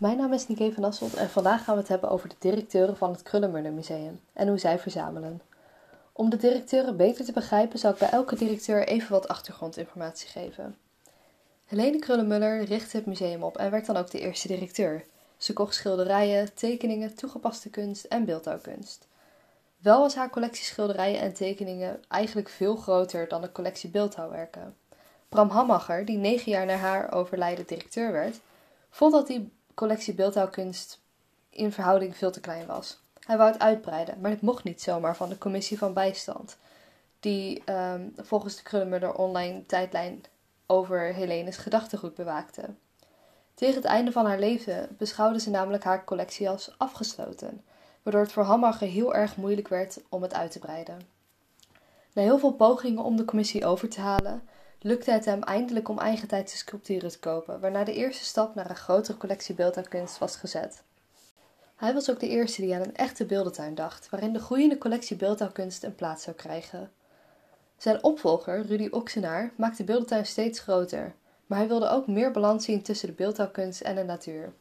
Mijn naam is Nike van Asselt en vandaag gaan we het hebben over de directeuren van het Krullenmuller Museum en hoe zij verzamelen. Om de directeuren beter te begrijpen zal ik bij elke directeur even wat achtergrondinformatie geven. Helene Krullenmuller richtte het museum op en werd dan ook de eerste directeur. Ze kocht schilderijen, tekeningen, toegepaste kunst en beeldhouwkunst. Wel was haar collectie schilderijen en tekeningen eigenlijk veel groter dan de collectie beeldhouwwerken. Bram Hammacher, die negen jaar na haar overlijden directeur werd, vond dat die collectie beeldhouwkunst in verhouding veel te klein was. Hij wou het uitbreiden, maar dit mocht niet zomaar van de commissie van bijstand, die ehm, volgens de Krullenmuller online tijdlijn over Helene's gedachtegoed bewaakte. Tegen het einde van haar leven beschouwde ze namelijk haar collectie als afgesloten, waardoor het voor Hammacher heel erg moeilijk werd om het uit te breiden. Na heel veel pogingen om de commissie over te halen, lukte het hem eindelijk om eigentijdse sculpturen te kopen, waarna de eerste stap naar een grotere collectie beeldhouwkunst was gezet. Hij was ook de eerste die aan een echte beeldentuin dacht, waarin de groeiende collectie beeldhouwkunst een plaats zou krijgen. Zijn opvolger, Rudy Oxenaar, maakte de beeldentuin steeds groter, maar hij wilde ook meer balans zien tussen de beeldhouwkunst en de natuur.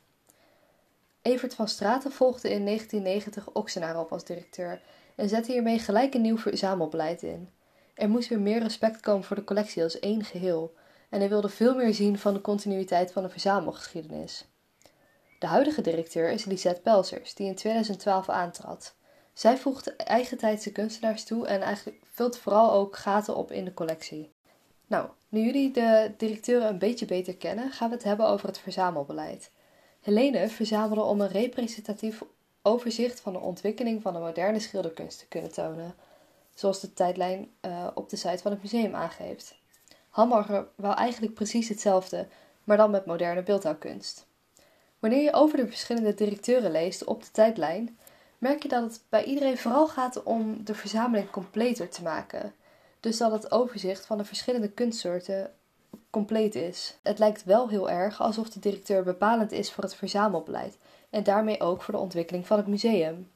Evert van Straten volgde in 1990 Oxenaar op als directeur en zette hiermee gelijk een nieuw verzamelbeleid in. Er moest weer meer respect komen voor de collectie als één geheel en hij wilde veel meer zien van de continuïteit van de verzamelgeschiedenis. De huidige directeur is Lisette Pelsers, die in 2012 aantrad. Zij voegt eigentijdse kunstenaars toe en vult vooral ook gaten op in de collectie. Nou, nu jullie de directeuren een beetje beter kennen, gaan we het hebben over het verzamelbeleid. Helene verzamelde om een representatief overzicht van de ontwikkeling van de moderne schilderkunst te kunnen tonen, zoals de tijdlijn uh, op de site van het museum aangeeft. Hamburger wou eigenlijk precies hetzelfde, maar dan met moderne beeldhouwkunst. Wanneer je over de verschillende directeuren leest op de tijdlijn, merk je dat het bij iedereen vooral gaat om de verzameling completer te maken. Dus dat het overzicht van de verschillende kunstsoorten compleet is. Het lijkt wel heel erg alsof de directeur bepalend is voor het verzamelbeleid en daarmee ook voor de ontwikkeling van het museum.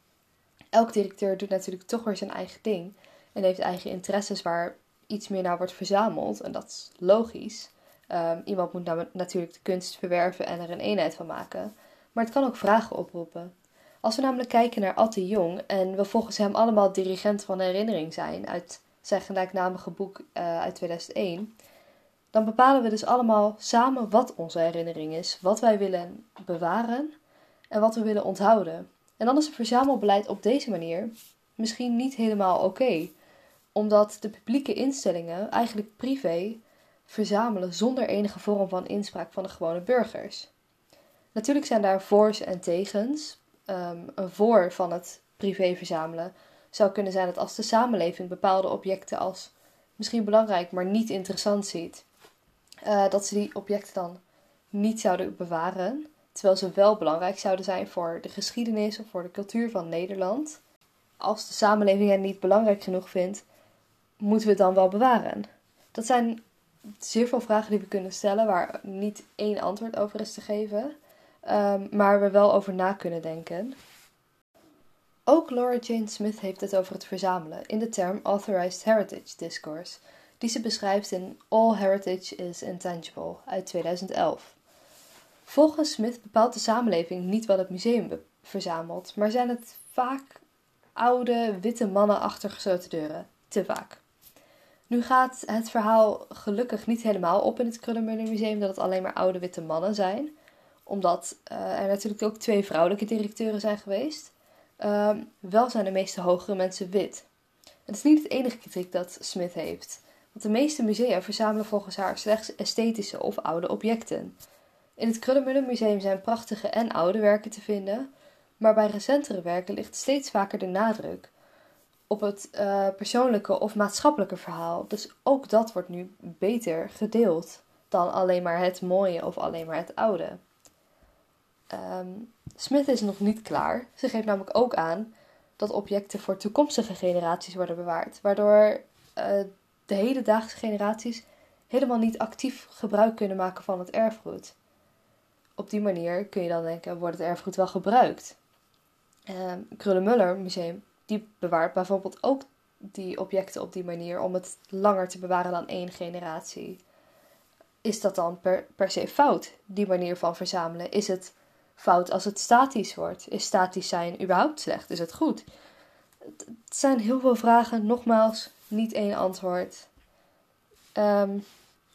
Elk directeur doet natuurlijk toch weer zijn eigen ding en heeft eigen interesses waar iets meer naar wordt verzameld en dat is logisch. Um, iemand moet natuurlijk de kunst verwerven en er een eenheid van maken, maar het kan ook vragen oproepen. Als we namelijk kijken naar Atte Jong en we volgens hem allemaal dirigent van herinnering zijn uit zijn gelijknamige boek uh, uit 2001, dan bepalen we dus allemaal samen wat onze herinnering is, wat wij willen bewaren en wat we willen onthouden. En dan is het verzamelbeleid op deze manier misschien niet helemaal oké, omdat de publieke instellingen eigenlijk privé verzamelen zonder enige vorm van inspraak van de gewone burgers. Natuurlijk zijn daar voor's en tegens. Um, een voor van het privé verzamelen zou kunnen zijn dat als de samenleving bepaalde objecten als misschien belangrijk, maar niet interessant ziet, uh, dat ze die objecten dan niet zouden bewaren, terwijl ze wel belangrijk zouden zijn voor de geschiedenis of voor de cultuur van Nederland. Als de samenleving hen niet belangrijk genoeg vindt, moeten we het dan wel bewaren? Dat zijn zeer veel vragen die we kunnen stellen, waar niet één antwoord over is te geven, um, maar we wel over na kunnen denken. Ook Laura Jane Smith heeft het over het verzamelen in de term Authorized Heritage Discourse, die ze beschrijft in All Heritage is Intangible uit 2011. Volgens Smith bepaalt de samenleving niet wat het museum verzamelt, maar zijn het vaak oude, witte mannen achter gesloten deuren. Te vaak. Nu gaat het verhaal gelukkig niet helemaal op in het Krullenmuller Museum dat het alleen maar oude witte mannen zijn. Omdat uh, er natuurlijk ook twee vrouwelijke directeuren zijn geweest. Uh, wel zijn de meeste hogere mensen wit. Het is niet het enige kritiek dat Smith heeft. Want de meeste musea verzamelen volgens haar slechts esthetische of oude objecten. In het Krullenmuller Museum zijn prachtige en oude werken te vinden. Maar bij recentere werken ligt steeds vaker de nadruk op het uh, persoonlijke of maatschappelijke verhaal. Dus ook dat wordt nu beter gedeeld dan alleen maar het mooie of alleen maar het oude. Um, Smith is nog niet klaar. Ze geeft namelijk ook aan dat objecten voor toekomstige generaties worden bewaard, waardoor uh, de hedendaagse generaties helemaal niet actief gebruik kunnen maken van het erfgoed. Op die manier kun je dan denken: wordt het erfgoed wel gebruikt? Uh, Krullenmuller Museum die bewaart bijvoorbeeld ook die objecten op die manier om het langer te bewaren dan één generatie. Is dat dan per, per se fout, die manier van verzamelen? Is het fout als het statisch wordt? Is statisch zijn überhaupt slecht? Is het goed? Het zijn heel veel vragen. Nogmaals, niet één antwoord. Um,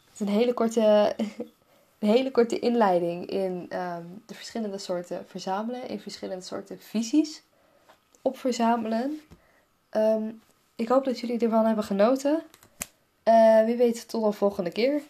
het is een hele korte, een hele korte inleiding in ehm, de verschillende soorten verzamelen, in verschillende soorten visies op verzamelen. Ehm, ik hoop dat jullie ervan hebben genoten. Uh, wie weet, tot de volgende keer.